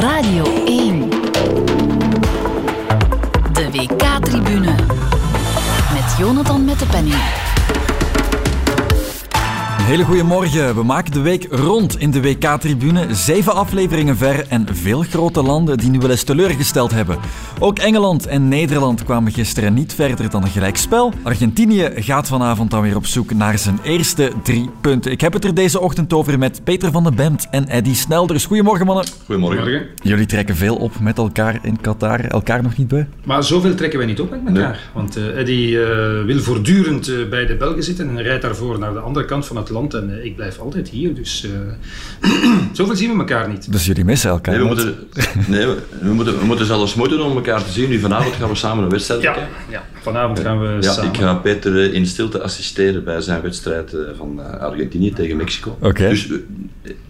Radio 1. De WK-tribune. Met Jonathan met de penning. Een hele goede morgen. We maken de week rond in de WK-tribune. Zeven afleveringen ver en veel grote landen die nu wel eens teleurgesteld hebben. Ook Engeland en Nederland kwamen gisteren niet verder dan een gelijkspel. Argentinië gaat vanavond dan weer op zoek naar zijn eerste drie punten. Ik heb het er deze ochtend over met Peter van den Bemt en Eddy Snelders. Goedemorgen mannen. Goedemorgen. Jullie trekken veel op met elkaar in Qatar. Elkaar nog niet bij? Maar zoveel trekken wij niet op met elkaar. Want uh, Eddy uh, wil voortdurend uh, bij de Belgen zitten en rijdt daarvoor naar de andere kant van het land. En ik blijf altijd hier, dus zoveel zien we elkaar niet. Dus jullie missen elkaar? Nee, we moeten, nee, we, we, moeten, we moeten zelfs moeten om elkaar te zien. Nu vanavond gaan we samen een wedstrijd ja, kijken. Ja, vanavond gaan we ja, samen. Ik ga Peter in stilte assisteren bij zijn wedstrijd van Argentinië tegen Mexico. Okay. Dus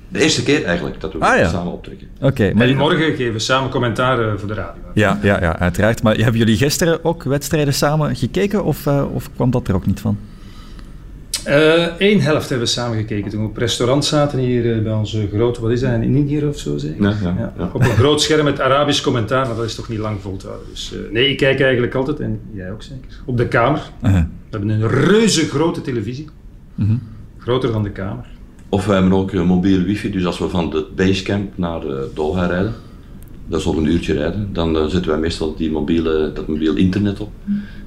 de eerste keer eigenlijk dat we ah, ja. samen optrekken. Okay, maar en morgen geven we samen commentaar voor de radio. Ja, ja, ja, uiteraard. Maar hebben jullie gisteren ook wedstrijden samen gekeken of, uh, of kwam dat er ook niet van? Eén uh, helft hebben we samen gekeken toen we op restaurant zaten hier uh, bij onze grote, wat is dat, in Indië of zo zeker? Ja, ja, ja. Ja. Op een groot scherm met Arabisch commentaar, maar dat is toch niet lang vol te houden. Dus uh, nee, ik kijk eigenlijk altijd, en jij ook zeker, op de kamer. Uh -huh. We hebben een reuze grote televisie, uh -huh. groter dan de kamer. Of we hebben ook mobiel wifi, dus als we van het basecamp naar Doha rijden, dat is al een uurtje rijden, dan uh, zetten wij meestal die mobiele, dat mobiel internet op.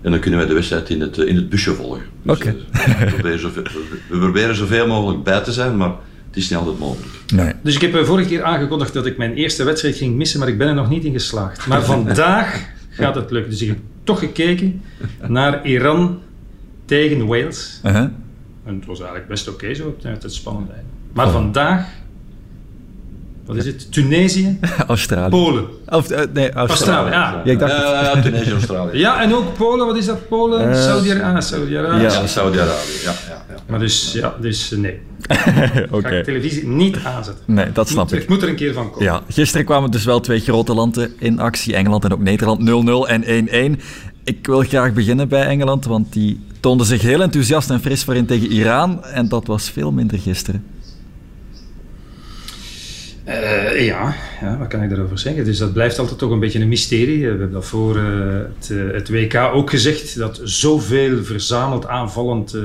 En dan kunnen wij de wedstrijd in het, in het busje volgen. Dus, Oké. Okay. Uh, we, proberen zoveel, we proberen zoveel mogelijk bij te zijn, maar het is niet altijd mogelijk. Nee. Dus ik heb uh, vorige keer aangekondigd dat ik mijn eerste wedstrijd ging missen, maar ik ben er nog niet in geslaagd. Maar vandaag gaat het lukken. Dus ik heb toch gekeken naar Iran tegen Wales. Uh -huh. En het was eigenlijk best oké okay, zo, het, het spannend einde. Maar oh. vandaag wat is het? Tunesië? Australië. Polen. Of, uh, nee, Australië. Australië, ja. ja, ik dacht ja, ja, Tunesië, Australië. ja, en ook Polen, wat is dat? Polen? Uh, Saudi-Arabië. Saudi-Arabië. Ja, Saudi-Arabië. Ja, ja, ja. Maar dus, ja, dus nee. Oké. Okay. Ga ik televisie niet aanzetten. Nee, dat snap moet, ik. Ik moet er een keer van komen. Ja, gisteren kwamen dus wel twee grote landen in actie. Engeland en ook Nederland 0-0 en 1-1. Ik wil graag beginnen bij Engeland, want die toonden zich heel enthousiast en fris voorin tegen Iran. En dat was veel minder gisteren. Uh, ja, ja, wat kan ik daarover zeggen? Dus dat blijft altijd toch een beetje een mysterie. We hebben dat voor uh, het, uh, het, WK ook gezegd, dat zoveel verzameld aanvallend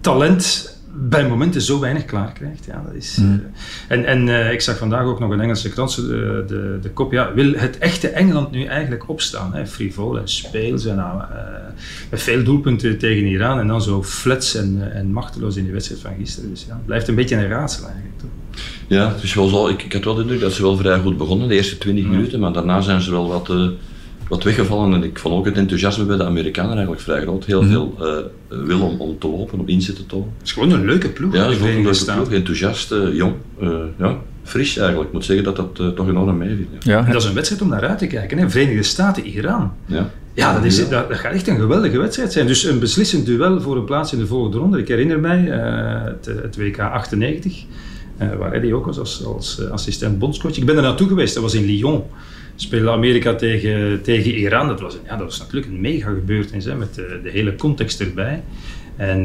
talent bij momenten zo weinig klaar krijgt. Ja, dat is, mm. en en ik zag vandaag ook nog een Engelse krant, de, de, de kop, ja, wil het echte Engeland nu eigenlijk opstaan? Hè? Frivol en speels en met veel doelpunten tegen Iran en dan zo flats en, en machteloos in die wedstrijd van gisteren. Dus ja, het blijft een beetje een raadsel eigenlijk. Toch? Ja, het is wel zo, ik, ik had wel de indruk dat ze wel vrij goed begonnen, de eerste 20 Mm. minuten, maar daarna zijn ze wel wat, uh, wat weggevallen. En ik vond ook het enthousiasme bij de Amerikanen eigenlijk vrij groot. Heel Mhm. veel uh, wil om, om te lopen, om inzet te tonen. Het is gewoon een leuke ploeg. Ja, het is ook een leuke ploeg, enthousiast, uh, jong, ja, fris eigenlijk. Ik moet zeggen dat dat toch enorm meeviel. Ja. Ja, En dat is een wedstrijd om naar uit te kijken. Hè. Verenigde Staten, Iran. Ja. Ja, dat, is, dat, dat gaat echt een geweldige wedstrijd zijn. Dus een beslissend duel voor een plaats in de volgende ronde. Ik herinner mij uh, het, het, WK 98, uh, waar Eddie ook was als, als uh, assistent bondscoach. Ik ben er naartoe geweest, dat was in Lyon. Speelde Amerika tegen, tegen Iran. Dat was, ja, dat was natuurlijk een mega gebeurtenis, hè, met de, de hele context erbij. En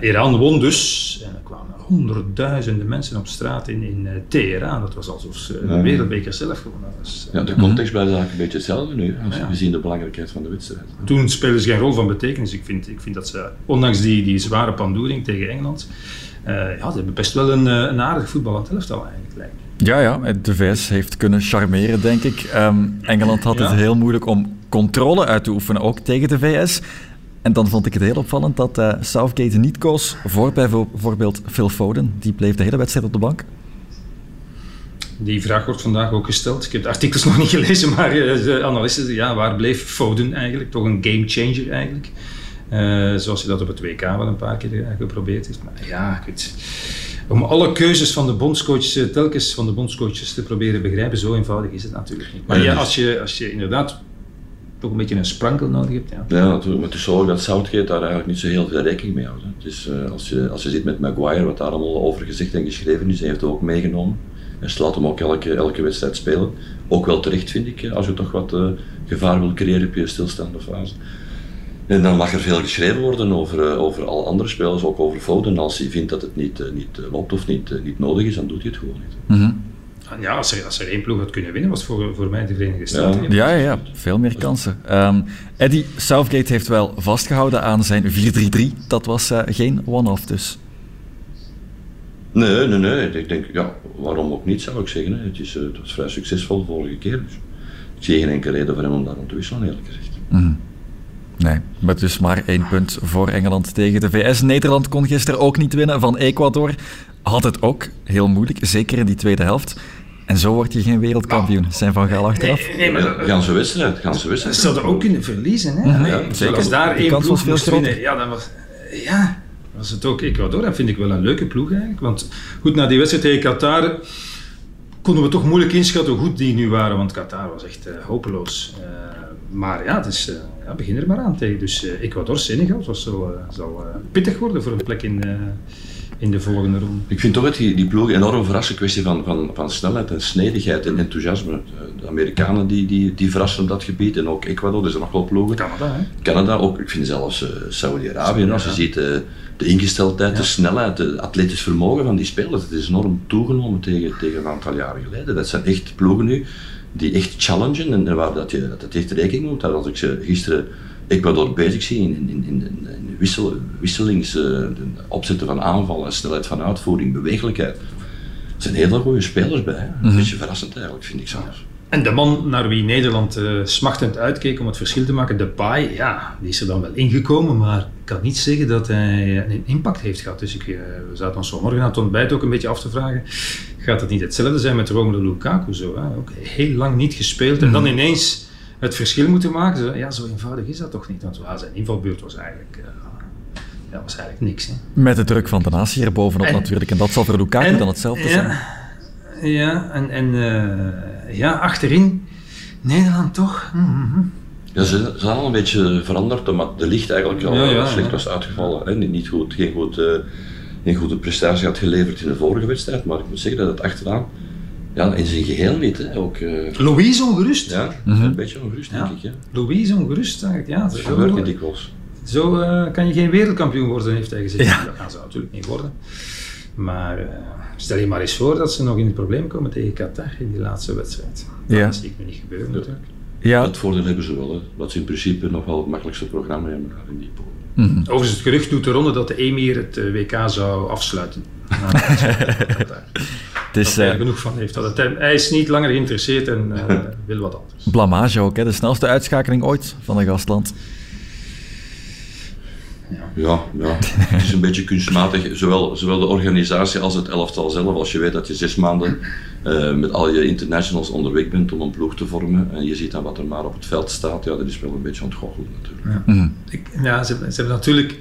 Iran won dus. En er kwamen honderdduizenden mensen op straat in, in Teheran. Dat was alsof ze de wereldbeker zelf gewonnen was. Ja, de context blijft eigenlijk een beetje hetzelfde nu, als Ja. we zien de belangrijkheid van de wedstrijd. Toen speelden ze geen rol van betekenis. Ik vind, ik vind dat ze, ondanks die, die zware pandoering tegen Engeland, ja, ze hebben best wel een, een aardig voetbal aan het elftal eigenlijk. Lijkt. Ja, ja, de VS heeft kunnen charmeren, denk ik. Um, Engeland had Ja. het heel moeilijk om controle uit te oefenen, ook tegen de VS. En dan vond ik het heel opvallend dat uh, Southgate niet koos voor bijvoorbeeld Phil Foden. Die bleef de hele wedstrijd op de bank. Die vraag wordt vandaag ook gesteld. Ik heb de artikels nog niet gelezen, maar de analisten, ja, waar bleef Foden eigenlijk? Toch een game changer eigenlijk. Uh, zoals hij dat op het WK wel een paar keer geprobeerd heeft. Maar ja, ik weet, om alle keuzes van de bondscoach uh, telkens van de bondscoaches te proberen begrijpen, zo eenvoudig is het natuurlijk niet. Maar ja, als, je, als je inderdaad toch een beetje een sprankel nodig hebt. Ja, ja natuurlijk. Maar het is zo dat Southgate daar eigenlijk niet zo heel veel rekening mee houdt. Uh, als, je, als je ziet met Maguire, wat daar allemaal over gezegd en geschreven is, hij heeft het ook meegenomen. En ze laat hem ook elke, elke wedstrijd spelen. Ook wel terecht, vind ik, als je toch wat uh, gevaar wil creëren op je stilstaande fase. En dan mag er veel geschreven worden over, uh, over alle andere spelers, ook over Foden. Als hij vindt dat het niet, uh, niet loopt of niet, niet nodig is, dan doet hij het gewoon niet. Mm -hmm. Ja, als er, als er één ploeg had kunnen winnen, was voor, voor mij de Verenigde Staten. Ja, ja, ja, veel meer kansen. Um, Eddie Southgate heeft wel vastgehouden aan zijn 4-3-3. Dat was uh, geen one-off dus. Nee, nee, nee. Ik denk, ja, waarom ook niet, zou ik zeggen. Hè. Het, is, uh, het was vrij succesvol de vorige keer. Dus ik zie geen enkele reden voor hem om daarom te wisselen, eerlijk gezegd. Mm. Nee, met dus maar één punt voor Engeland tegen de VS. Nederland kon gisteren ook niet winnen van Ecuador. Had het ook heel moeilijk, zeker in die tweede helft. En zo word je geen wereldkampioen, zijn Van Gaal achteraf. Nee, nee, maar, gaan ze wedstrijd, gaan ze. Ze hadden ook kunnen verliezen, hè? Mm ja, zeker. Als daar één ploeg was veel groter. Ja, dan was, ja, was het ook Ecuador. Dat vind ik wel een leuke ploeg eigenlijk. Want goed, na die wedstrijd tegen Qatar konden we toch moeilijk inschatten hoe goed die nu waren. Want Qatar was echt uh, hopeloos. Uh, maar ja, het is, uh, ja, begin er maar aan tegen. Dus Ecuador, Senegal, was zo, zal pittig worden voor een plek in in de volgende ronde. Ik vind toch dat die, die ploeg enorm verrassen. kwestie van, van, van snelheid en snedigheid en enthousiasme. De Amerikanen die, die, die verrassen op dat gebied en ook Ecuador, er zijn nog wel ploegen. Canada, hè? Canada ook. Ik vind zelfs uh, Saudi-Arabië, als je ziet uh, de ingesteldheid, de snelheid, het atletisch vermogen van die spelers, het is enorm toegenomen tegen, tegen een aantal jaren geleden. Dat zijn echt ploegen nu die echt challengen en, waar dat je dat echt rekening moet. Dat als ik ze gisteren Ecuador bezig zie in, in, in, in wissel, wisselings, uh, opzetten van aanvallen, snelheid van uitvoering, bewegelijkheid. Er zijn hele goede spelers bij. Een mm -hmm. beetje verrassend eigenlijk, vind ik zelfs. En de man naar wie Nederland uh, smachtend uitkeek om het verschil te maken, de Pai, ja, die is er dan wel ingekomen, maar ik kan niet zeggen dat hij een impact heeft gehad. Dus ik, uh, we zaten ons vanmorgen aan het ontbijt ook een beetje af te vragen, gaat het niet hetzelfde zijn met Romelu Lukaku? Zo, hè? Ook heel lang niet gespeeld en dan ineens het verschil moeten maken. Ja, zo eenvoudig is dat toch niet? Want zijn invalbeurt was eigenlijk, uh, was eigenlijk niks. Hè. Met de druk van de natie er bovenop en, natuurlijk. En dat zal voor Lukaku en, dan hetzelfde ja, zijn. Ja, en, en ja, achterin Nederland toch? Mm -hmm. Ja, ze zijn al een beetje veranderd, omdat de licht eigenlijk al ja, ja, slecht ja. was uitgevallen. Hè. Niet goed, geen, goed, uh, geen goede prestatie had geleverd in de vorige wedstrijd, maar ik moet zeggen dat het achteraan ja, in zijn geheel niet. Hè. Ook, uh... Louise ongerust. Ja, mm -hmm. een beetje ongerust, denk ik. Ja. Louise ongerust, eigenlijk. Ja, dat gebeurt niet dikwijls. Zo uh, kan je geen wereldkampioen worden, heeft hij gezegd. Ja. Dat gaan ze natuurlijk niet worden. Maar uh, stel je maar eens voor dat ze nog in het probleem komen tegen Qatar in die laatste wedstrijd. Ja. Dat zie ik me niet gebeuren natuurlijk. Ja. Dat voordeel hebben ze wel, hè. dat ze in principe nog wel het makkelijkste programma hebben in die pool. Mm -hmm. Overigens, het gerucht doet de ronde dat de Emir het WK zou afsluiten. Dus, dat hij er genoeg van heeft. Dat het, hij is niet langer geïnteresseerd en uh, wil wat anders. Blamage ook, hè? de snelste uitschakeling ooit van een gastland. Ja. Ja, het is een beetje kunstmatig. Zowel, zowel de organisatie als het elftal zelf. Als je weet dat je zes maanden uh, met al je internationals onderweg bent om een ploeg te vormen en je ziet dan wat er maar op het veld staat, ja, dat is wel een beetje ontgoocheld natuurlijk. Ja, mm. ik, ja ze, ze hebben natuurlijk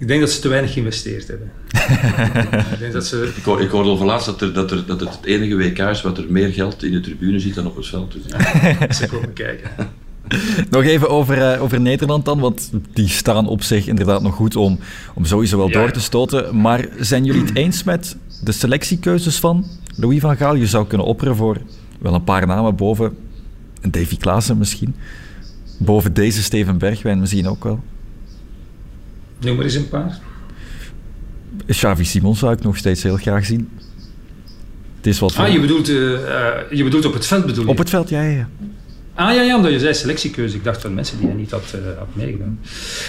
ik denk dat ze te weinig geïnvesteerd hebben. ik, denk dat ze... ik, hoor, ik hoorde over laatst dat, er, dat, er, dat het het enige WK is wat er meer geld in de tribune zit dan op het veld. Dus ja, ze komen kijken. Nog even over, uh, over Nederland dan, want die staan op zich inderdaad nog goed om, om sowieso wel ja. door te stoten. Maar zijn jullie het eens met de selectiekeuzes van Louis van Gaal? Je zou kunnen opperen voor wel een paar namen boven Davy Klaassen misschien. Boven deze Steven Bergwijn misschien ook wel. Noem maar eens een paar. Xavi Simons zou ik nog steeds heel graag zien. Het is wat ah, je bedoelt, uh, uh, je bedoelt op het veld bedoel je? Op het veld, ja, ja. Ah ja, ja, omdat je zei selectiekeuze. Ik dacht van mensen die hij niet had, uh, had meegedaan.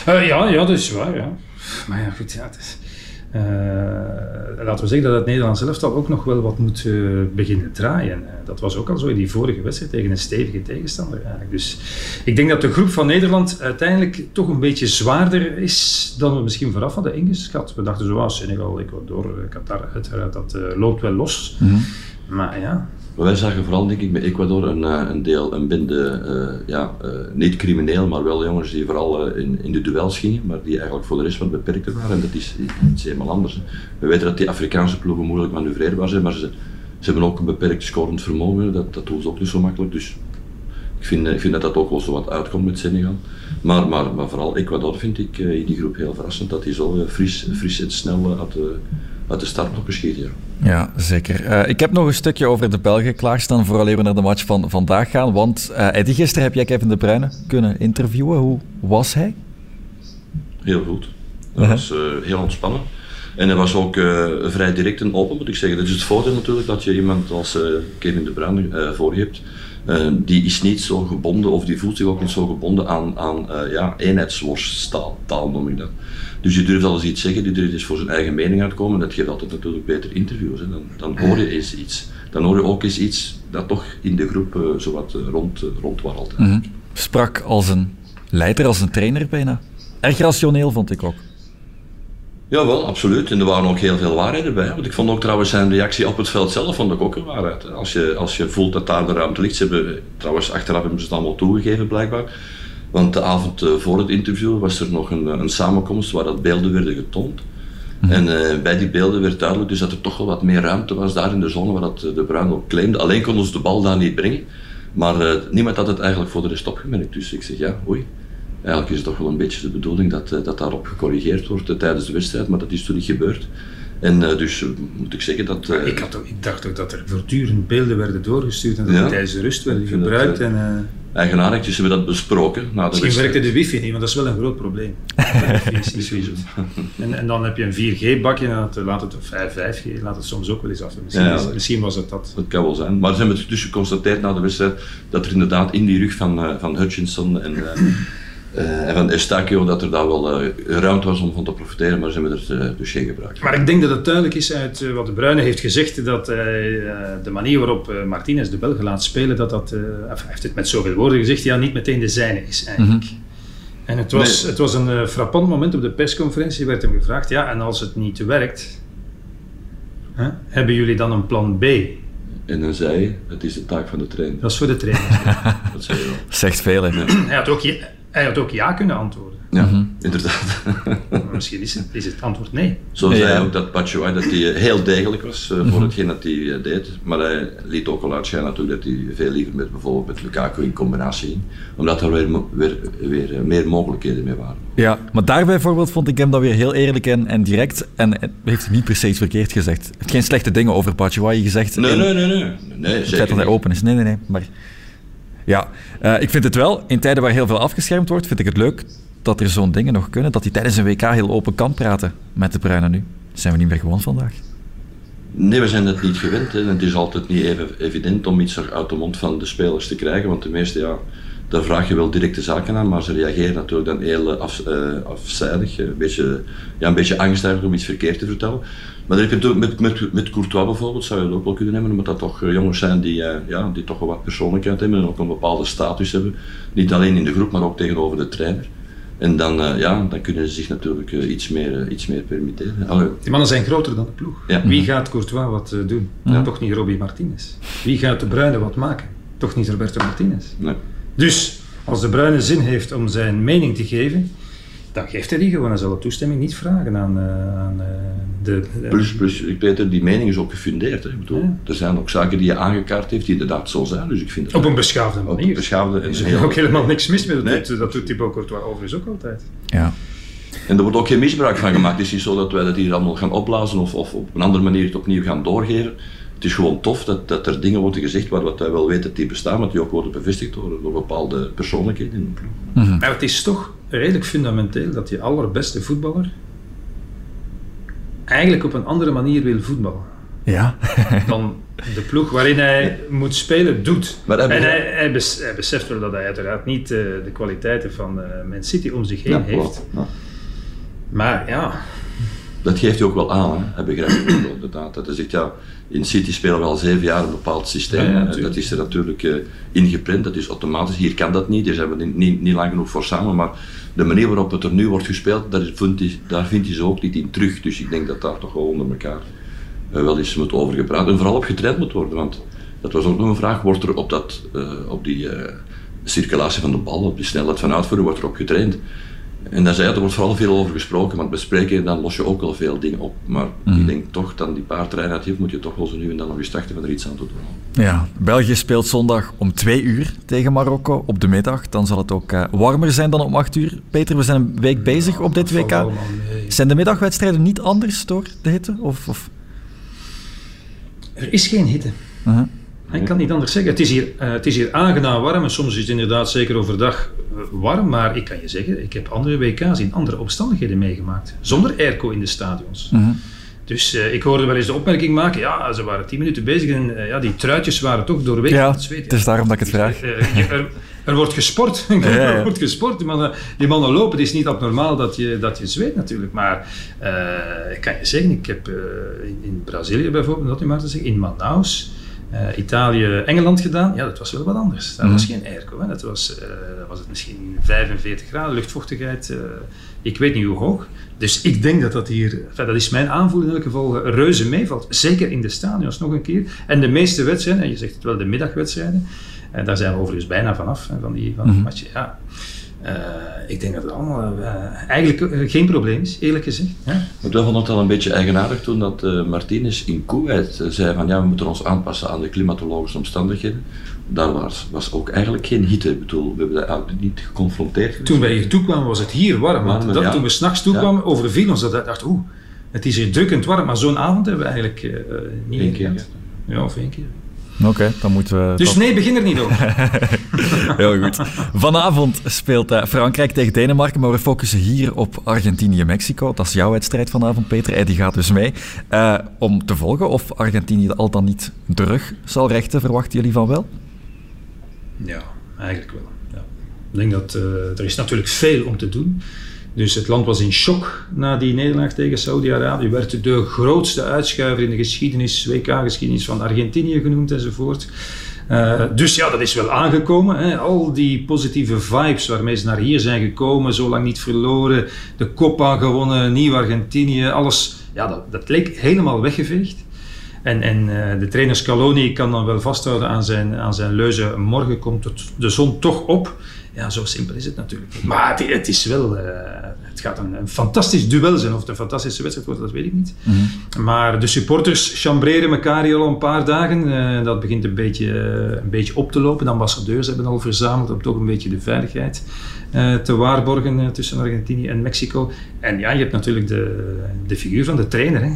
ja, ja, dat is waar, ja. Maar ja, goed, ja, het is... Uh, laten we zeggen dat het Nederlands elftal ook nog wel wat moet uh, beginnen draaien. Uh, dat was ook al zo in die vorige wedstrijd tegen een stevige tegenstander. Eigenlijk. Dus ik denk dat de groep van Nederland uiteindelijk toch een beetje zwaarder is dan we misschien vooraf hadden ingeschat. We dachten zoals Senegal, Ecuador, Qatar, uiteraard, dat loopt wel los. Mm -hmm. Maar ja, wij zagen vooral, denk ik, bij Ecuador een, een deel, een bende, uh, ja, uh, niet crimineel, maar wel jongens die vooral in, in de duels gingen, maar die eigenlijk voor de rest wat beperkter waren. En dat is iets helemaal anders. We weten dat die Afrikaanse ploegen moeilijk manoeuvreerbaar zijn, maar ze, ze hebben ook een beperkt scorend vermogen. Dat, dat doen ze ook niet zo makkelijk. Dus ik vind, ik vind dat dat ook wel zo wat uitkomt met Senegal. Maar, maar, maar vooral Ecuador vind ik in die groep heel verrassend dat die zo fris, fris en snel de uit de startblokken schieten. Ja. ja, zeker. Uh, ik heb nog een stukje over de Belgen klaarstaan, vooral even naar de match van vandaag gaan. Want uh, Eddie, gisteren heb jij Kevin De Bruyne kunnen interviewen. Hoe was hij? Heel goed. Dat uh -huh. was heel ontspannen. En hij was ook vrij direct en open, moet ik zeggen. Dat is het voordeel natuurlijk dat je iemand als Kevin De Bruyne voor je hebt. Die is niet zo gebonden, of die voelt zich ook niet zo gebonden aan, aan ja, eenheidsworsttaal, taal noem ik dat. Dus je durft alles iets zeggen, die durft eens voor zijn eigen mening uitkomen. Dat geeft altijd natuurlijk beter interviews. Hè. Dan, dan hoor je eens iets. Dan hoor je ook eens iets dat toch in de groep uh, zowat rond, rondwarrelt. -hmm. Sprak als een leider, als een trainer bijna. Erg rationeel vond ik ook. Ja, wel, absoluut. En er waren ook heel veel waarheden bij. Want ik vond ook trouwens zijn reactie op het veld zelf vond ik ook een waarheid. Als je, als je voelt dat daar de ruimte ligt. Ze hebben, trouwens, achteraf hebben ze het allemaal toegegeven blijkbaar. Want de avond voor het interview was er nog een, een samenkomst waar dat beelden werden getoond. Mm. En uh, bij die beelden werd duidelijk dus dat er toch wel wat meer ruimte was daar in de zone waar dat de Bruin ook claimde. Alleen konden ze de bal daar niet brengen. Maar uh, niemand had het eigenlijk voor de rest opgemerkt. Dus ik zeg ja, oei. Eigenlijk is het toch wel een beetje de bedoeling dat, uh, dat daarop gecorrigeerd wordt tijdens de wedstrijd, maar dat is toen niet gebeurd. En uh, dus moet ik zeggen dat. Uh, ik, had ook, ik dacht ook dat er voortdurend beelden werden doorgestuurd en dat ja, tijdens de rust werden gebruikt. En, Eigenaardigjes hebben dat besproken. Na de Misschien werkte de wifi niet, want dat is wel een groot probleem. en, en dan heb je een 4G-bakje en dat, laat het, of 5G, laat het soms ook wel eens af. Misschien, ja, is, misschien was het dat. Dat kan wel zijn. Maar ze hebben dus geconstateerd na de wedstrijd dat er inderdaad in die rug van, van Hutchinson en uh, en van Estacio dat er daar wel uh, ruimte was om van te profiteren, maar ze hebben er uh, dus geen gebruikt. Maar ik denk dat het duidelijk is uit wat de Bruyne heeft gezegd, dat de manier waarop Martinez de Belgen laat spelen, dat dat, hij heeft het met zoveel woorden gezegd, ja, niet meteen de zijne is eigenlijk. Mm -hmm. En het was, nee. het was een frappant moment op de persconferentie, werd hem gevraagd, ja, en als het niet werkt, hè, hebben jullie dan een plan B? En dan zei hij, het is de taak van de trainer. Dat is voor de trainer. dat zei je wel. Zegt veel, hè? Ja. Hij had ook... Hij had ook ja kunnen antwoorden. Ja, mm -hmm. inderdaad. maar misschien is het, is het antwoord nee. Zo zei hij ook dat Batshuayi dat hij heel degelijk was uh, mm -hmm. voor hetgeen dat hij uh, deed. Maar hij liet ook al uitschijnen natuurlijk dat hij veel liever met bijvoorbeeld met Lukaku in combinatie ging. Omdat er weer, weer, weer uh, meer mogelijkheden mee waren. Ja, maar daar bijvoorbeeld vond ik hem dan weer heel eerlijk en, en direct. En heeft niet per se iets verkeerd gezegd. Hij heeft geen slechte dingen over Batshuayi gezegd. Nee, nee, nee. nee. nee het feit dat hij open is. Nee, nee, nee. Maar... Ja, uh, ik vind het wel, in tijden waar heel veel afgeschermd wordt, vind ik het leuk dat er zo'n dingen nog kunnen. Dat hij tijdens een WK heel open kan praten met de Bruyne nu. Zijn we niet meer gewoon vandaag. Nee, we zijn het niet gewend. Hè. Het is altijd niet even evident om iets uit de mond van de spelers te krijgen. Want de meeste, ja, daar vraag je wel directe zaken aan, maar ze reageren natuurlijk dan heel af, uh, afzijdig. Een beetje, ja, een beetje angstig om iets verkeerd te vertellen. Maar dan heb je met, met, met Courtois bijvoorbeeld, zou je dat ook wel kunnen nemen, omdat dat toch jongens zijn die, uh, ja, die toch wel wat persoonlijkheid hebben en ook een bepaalde status hebben. Niet alleen in de groep, maar ook tegenover de trainer. En dan, uh, ja, dan kunnen ze zich natuurlijk iets, meer, iets meer permitteren. Allee. Die mannen zijn groter dan de ploeg. Ja. Wie gaat Courtois wat doen? Ja. toch niet Robbie Martinez. Wie gaat de Bruyne wat maken? Toch niet Roberto Martinez. Nee. Dus, als de Bruyne zin heeft om zijn mening te geven, dan geeft hij die gewoon. Hij zal de toestemming niet vragen aan, uh, aan uh, de, de... Plus, plus, ik weet dat die mening is ook gefundeerd. Hè. Ik bedoel, ja. Er zijn ook zaken die je aangekaart heeft die inderdaad zo zijn. Dus ik vind op een beschaafde manier. Op een beschaafde er is heel... ook helemaal niks mis mee. Dat, nee. doet, dat doet Thibaut Courtois overigens ook altijd. Ja. En er wordt ook geen misbruik van gemaakt. Het is niet zo dat wij dat hier allemaal gaan opblazen of, of op een andere manier het opnieuw gaan doorgeven. Het is gewoon tof dat, dat er dingen worden gezegd waar wat wij wel weten dat die bestaan, maar die ook worden bevestigd door, door bepaalde persoonlijkheden in de ploeg. Mm -hmm. Maar het is toch redelijk fundamenteel dat je allerbeste voetballer eigenlijk op een andere manier wil voetballen. Ja. dan de ploeg waarin hij moet spelen doet. Maar hij en hij, hij, bes, hij, beseft wel dat hij uiteraard niet uh, de kwaliteiten van uh, Man City om zich heen ja, heeft. Ja. Maar ja. Dat geeft hij ook wel aan, hè? hij begrijpt het inderdaad. Dat hij zegt, ja, in City spelen we al zeven jaar een bepaald systeem. Ja, dat is er natuurlijk uh, ingeprint, dat is automatisch. Hier kan dat niet, daar zijn we niet, niet lang genoeg voor samen. Maar de manier waarop het er nu wordt gespeeld, daar vindt, hij, daar vindt hij ze ook niet in terug. Dus ik denk dat daar toch wel onder elkaar uh, wel eens moet over gepraat en vooral op getraind moet worden. Want dat was ook nog een vraag, wordt er op, dat, uh, op die circulatie van de bal, op die snelheid van uitvoeren, wordt er op getraind? En zei hij, er wordt vooral veel over gesproken, want bespreken, dan los je ook wel veel dingen op. Maar mm. ik denk toch, dan die paar treinen heeft, moet je toch wel zo nu en dan nog eens starten van er iets aan te doen. Ja, België speelt zondag om twee uur tegen Marokko op de middag. Dan zal het ook uh, warmer zijn dan om acht uur. Peter, we zijn een week bezig op dit WK. Zijn de middagwedstrijden niet anders door de hitte? Of, of? Er is geen hitte. Uh -huh. Ik kan niet anders zeggen. Het is, hier, uh, het is hier aangenaam warm en soms is het inderdaad zeker overdag uh, warm. Maar ik kan je zeggen, ik heb andere WK's in andere omstandigheden meegemaakt. Zonder airco in de stadions. -hmm. Dus uh, ik hoorde wel eens de opmerking maken, ja, ze waren tien minuten bezig en ja, die truitjes waren toch doorweken ja, het zweet. het is daarom dat ik het vraag. Er, er, wordt gesport. ja, ja. er wordt gesport. Die mannen, die mannen lopen. Het is niet abnormaal dat je, dat je zweet natuurlijk. Maar ik kan je zeggen, ik heb in, in Brazilië bijvoorbeeld, dat maar te zeggen, in Manaus... Uh, Italië, Engeland gedaan, ja, dat was wel wat anders. Dat mm. was geen airco, hè. dat was, uh, was het misschien 45 graden, luchtvochtigheid, uh, ik weet niet hoe hoog. Dus ik denk dat dat hier, enfin, dat is mijn aanvoel in elk geval, reuze meevalt. Zeker in de stadions nog een keer. En de meeste wedstrijden, en je zegt het wel, de middagwedstrijden, en daar zijn we overigens bijna vanaf, hè, van die, van mm. Ja. Uh, ik denk dat het allemaal uh, eigenlijk uh, geen probleem is, eerlijk gezegd. Ja? Maar we vonden het al een beetje eigenaardig toen dat Martinez in Kuwait zei van ja, we moeten ons aanpassen aan de klimatologische omstandigheden. Daar was, was ook eigenlijk geen hitte. Ik bedoel, we hebben dat eigenlijk niet geconfronteerd. Toen wij hier toekwamen was het hier warm. Dat, ja. Toen we s'nachts toekwamen, ja. overviel ons dat. Ik dacht, oeh, het is hier drukkend warm. Maar zo'n avond hebben we eigenlijk niet Eén keer. Ja, of één keer. Oké, okay, dan moeten we. Dus tot... nee, begin er niet over. Heel goed. Vanavond speelt uh, Frankrijk tegen Denemarken, maar we focussen hier op Argentinië-Mexico. Dat is jouw wedstrijd vanavond, Peter. En die gaat dus mee. Uh, om te volgen of Argentinië al dan niet terug zal rechten, verwachten jullie van wel? Ja, eigenlijk wel. Ja. Ik denk dat uh, er is natuurlijk veel om te doen dus het land was in shock na die nederlaag tegen Saudi-Arabië. Werd de grootste uitschuiver in de geschiedenis, WK-geschiedenis van Argentinië genoemd enzovoort. Uh, dus ja, dat is wel aangekomen. Hè. Al die positieve vibes waarmee ze naar hier zijn gekomen, zo lang niet verloren, de Copa gewonnen, nieuw Argentinië, alles. Ja, dat, dat leek helemaal weggeveegd. En, en uh, de trainer Scaloni kan dan wel vasthouden aan zijn, aan zijn leuze: morgen komt het, de zon toch op. Ja, zo simpel is het natuurlijk niet. Maar het, het is wel, uh, het gaat een, een, fantastisch duel zijn. Of het een fantastische wedstrijd wordt, dat weet ik niet. Mm -hmm. Maar de supporters chambreren elkaar hier al een paar dagen. Uh, dat begint een beetje, een beetje op te lopen. De ambassadeurs hebben al verzameld om toch een beetje de veiligheid te waarborgen tussen Argentinië en Mexico. En ja, je hebt natuurlijk de, de figuur van de trainer. Hè.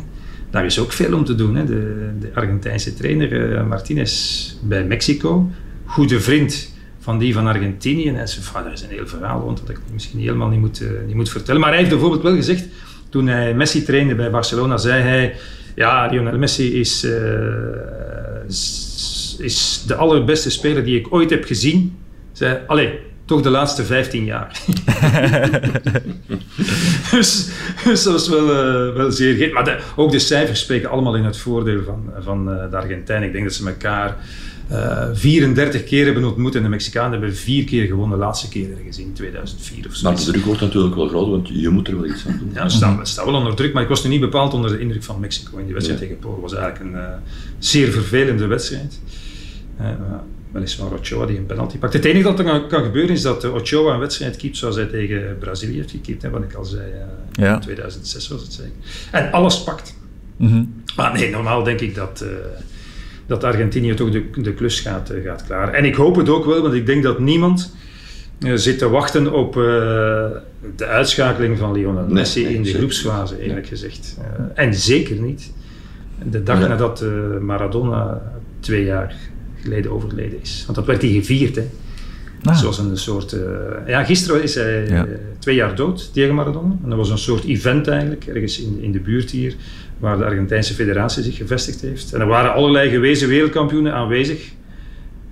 Daar is ook veel om te doen. Hè. De, de Argentijnse trainer Martinez bij Mexico. Goede vriend van die van Argentinië. En van, dat is een heel verhaal rond dat ik misschien helemaal niet moet, uh, niet moet vertellen. Maar hij heeft bijvoorbeeld wel gezegd, toen hij Messi trainde bij Barcelona, zei hij, ja, Lionel Messi is, uh, is de allerbeste speler die ik ooit heb gezien. Zei, allee, toch de laatste 15 jaar. dus, dus, dat was wel, uh, wel zeer. Maar de, ook de cijfers spreken allemaal in het voordeel van, van uh, de Argentijnen. Ik denk dat ze elkaar uh, 34 keer hebben ontmoet en de Mexicanen hebben vier keer gewonnen. De laatste keer ergens in 2004 of zo. Maar de druk wordt natuurlijk wel groot, want je moet er wel iets aan doen. Ja, we staan, we staan wel onder druk, maar ik was nu niet bepaald onder de indruk van Mexico in die wedstrijd ja. tegen Polen. Het was eigenlijk een zeer vervelende wedstrijd. Weliswaar Ochoa die een penalty pakt. Het enige dat er kan, kan gebeuren is dat Ochoa een wedstrijd keept zoals hij tegen Brazilië heeft gekiept, hè, wat ik al zei. Uh, ja. In 2006 was het zeker. En alles pakt. Mm -hmm. Maar nee, normaal denk ik dat dat Argentinië toch de, de klus gaat, uh, gaat klaar. En ik hoop het ook wel, want ik denk dat niemand uh, zit te wachten op uh, de uitschakeling van Lionel Messi nee, nee, in de groepsfase, eerlijk nee. gezegd. en zeker niet de dag nadat Maradona twee jaar geleden overleden is. Want dat werd hij gevierd, hè. Ah. Zoals een soort... ja, gisteren is hij ja. twee jaar dood tegen Maradona. En dat was een soort event eigenlijk, ergens in, in de buurt hier waar de Argentijnse federatie zich gevestigd heeft. En er waren allerlei gewezen wereldkampioenen aanwezig.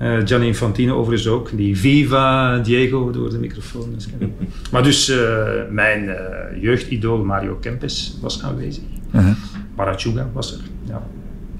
Uh, Gianni Infantino overigens ook, die Viva Diego door de microfoon. maar dus uh, mijn uh, jeugdidool Mario Kempes was aanwezig. -huh. Parachuga was er. Ja.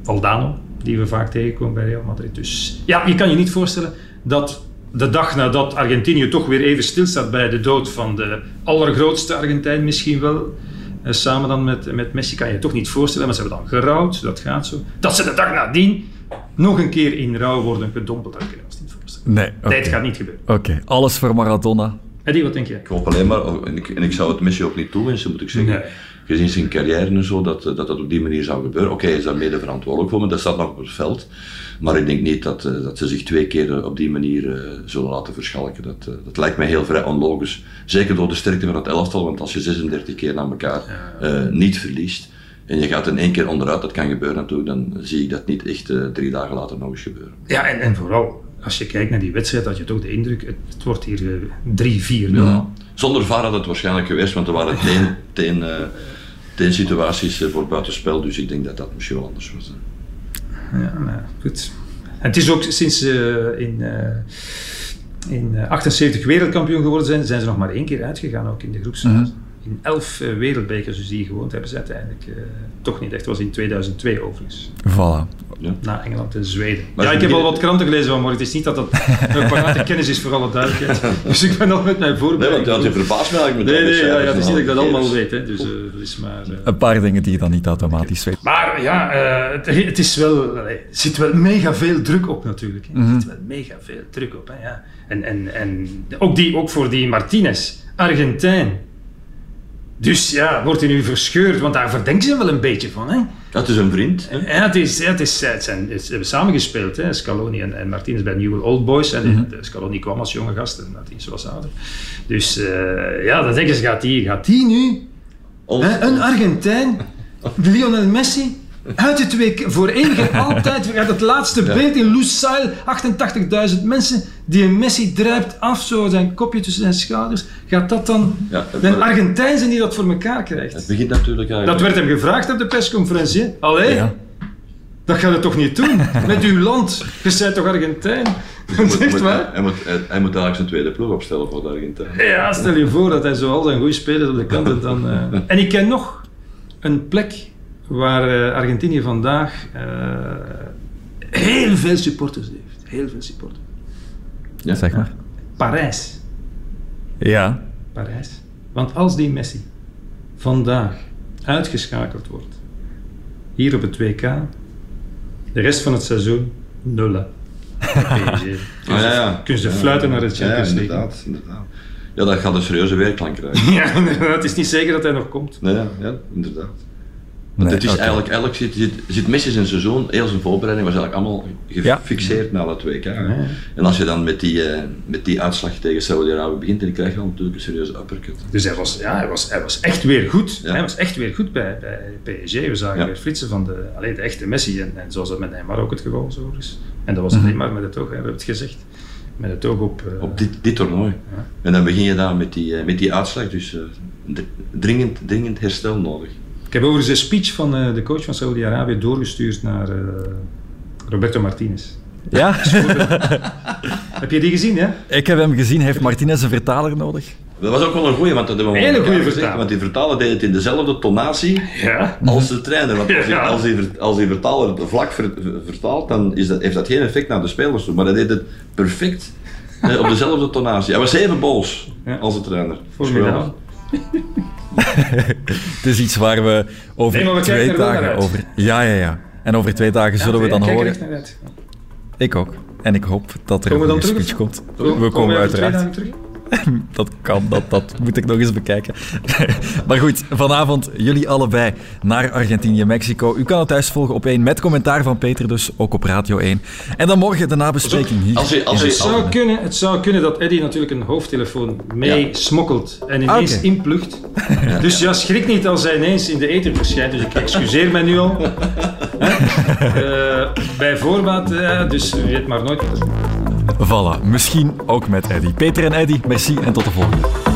Valdano, die we vaak tegenkomen bij Real Madrid. Dus ja, je kan je niet voorstellen dat de dag nadat Argentinië toch weer even stilstaat bij de dood van de allergrootste Argentijn misschien wel, uh, samen dan met, met Messi kan je je toch niet voorstellen, maar ze hebben dan gerouwd, dat gaat zo. Dat ze de dag nadien nog een keer in rouw worden gedompeld, dat kun je ons niet voorstellen. Nee, okay. het gaat niet gebeuren. Oké, okay. alles voor Maradona. Eddie, wat denk jij? Ik hoop alleen maar, en ik, en ik zou het Messi ook niet toewensen, moet ik zeggen. Nee. Gezien zijn carrière en zo, dat dat, dat op die manier zou gebeuren. Oké, okay, hij is daar mede verantwoordelijk voor, maar dat staat nog op het veld. Maar ik denk niet dat, uh, dat ze zich twee keer op die manier uh, zullen laten verschalken. Dat, dat lijkt mij heel vrij onlogisch. Zeker door de sterkte van het elftal, want als je 36 keer naar elkaar ja. niet verliest, en je gaat in één keer onderuit, dat kan gebeuren natuurlijk, dan zie ik dat niet echt uh, drie dagen later nog eens gebeuren. Ja, en, en vooral als je kijkt naar die wedstrijd, had je toch de indruk, het, het wordt hier uh, 3-4. Ja. Zonder VAR had het waarschijnlijk geweest, want er waren teen, teen, uh, teen situaties uh, voor buitenspel, dus ik denk dat dat misschien wel anders was. Ja, nou, goed. En het is ook sinds ze in, in 78 wereldkampioen geworden zijn, zijn ze nog maar één keer uitgegaan, ook in de groepsfase. Mm -hmm in elf uh, wereldbekers dus die gewoond hebben ze uiteindelijk uh, toch niet echt. Het was in 2002 overigens. Voilà. Ja. Na Engeland en Zweden. Maar ja, ik heb al wat kranten gelezen van morgen. Het is niet dat dat een parate kennis is voor alle duidelijkheid. dus ik ben al met mijn voorbereiding. Nee, want je verbaast me eigenlijk met Nee, nee, ja, ja, het is niet dat ik dat allemaal weet. Hè. Dus, uh, is maar, een paar dingen die je dan niet automatisch weet. Maar ja, het, het, is wel, er zit wel mega veel druk op natuurlijk. Hè. Er zit wel mega veel druk op. Hè, ja. en, en, en ook, die, ook voor die Martinez, Argentijn. Dus ja, wordt hij nu verscheurd? Want daar verdenken ze wel een beetje van. Hè? Dat is een vriend. Ja, het is, het is, het zijn, het, ze hebben samengespeeld, hè? Scaloni en, en Martinez bij Newell Old Boys. En mm -hmm. Scaloni kwam als jonge gast en Martinez was ouder. Dus uh, ja, dan denken ze, gaat die, gaat die nu, hè, een Argentijn, Lionel Messi, uit het week voor één keer altijd gaat het laatste ja. beeld in Lusail, 88.000 mensen, die een Messi druipt af, zo zijn kopje tussen zijn schouders. Gaat dat dan ja, Argentijn zijn die dat voor elkaar krijgt? Het begint natuurlijk eigenlijk. Dat werd hem gevraagd op de persconferentie. Allee, ja. dat gaat het toch niet doen? Met uw land. Je bent toch Argentijn? Hij moet, moet, hij, moet, hij moet eigenlijk zijn tweede ploeg opstellen voor de Argentijn. Ja, stel je voor dat hij zo al zijn goede spelers op de kant heeft. Dan, uh... En ik ken nog een plek waar uh, Argentinië vandaag uh, heel veel supporters heeft. Heel veel supporters. Ja, zeg maar. Parijs. Ja. Parijs. Want als die Messi vandaag uitgeschakeld wordt, hier op het WK, de rest van het seizoen, nulla. PSG. Ah, ja, ja. Kunnen ze fluiten naar de Champions League. Ja, inderdaad, inderdaad. Ja, dat gaat een serieuze weerklank krijgen. ja, het is niet zeker dat hij nog komt. Nee, ja, ja inderdaad. Want nee, het is okay. eigenlijk, eigenlijk zit, zit, zit Messi zijn seizoen, heel zijn voorbereiding was eigenlijk allemaal gefixeerd ja. na dat WK. Ja. En als je dan met die, uh, met die uitslag tegen Saudi-Arabië begint, dan krijg je dan natuurlijk een serieuze uppercut. Dus hij was, ja, hij was, hij was echt weer goed. Ja. Hij was echt weer goed bij, bij PSG. We zagen weer flitsen van de, alleen de echte Messi. En, en zoals dat met Neymar ook het geval zo is. En dat was alleen maar met het oog, we hebben het gezegd. Met het oog op... Uh, op dit, dit toernooi. En dan begin je daar met die, uh, met die uitslag. Dus dringend, dringend herstel nodig. Ik heb overigens een speech van uh, de coach van Saudi-Arabië doorgestuurd naar uh, Roberto Martinez. Ja? heb je die gezien, hè? Ik heb hem gezien. Heeft Martinez een vertaler nodig? Dat was ook wel een goeie, want dat hebben we Hele goede vertaler. Want die vertaler deed het in dezelfde tonatie ja. als de trainer. Want als, die, als, die, als die vertaler vlak ver, vertaalt, dan is dat, heeft dat geen effect naar de spelers toe. Maar hij deed het perfect eh, op dezelfde tonatie. Hij was even boos ja. als de trainer. Formidabel. het is iets waar we over nee, we twee dagen over. Ja, ja, ja. En over twee dagen ja, zullen we dan horen. Ik ook. En ik hoop dat er komen een speech komt. we komen, komen we uiteraard. dat kan, dat, dat moet ik nog eens bekijken. maar goed, vanavond jullie allebei naar Argentinië-Mexico. U kan het thuis volgen op 1 met commentaar van Peter, dus ook op Radio 1. En dan morgen de nabespreking hier. Als je, als je, het, zou kunnen, het zou kunnen dat Eddie natuurlijk een hoofdtelefoon mee ja. smokkelt en ineens Ah, oké. inplucht. Dus ja, schrik niet als hij ineens in de eten verschijnt. Dus ik excuseer mij nu al. uh, bij voorbaat, uh, dus weet maar nooit. Voilà, misschien ook met Eddy. Peter en Eddy, merci en tot de volgende.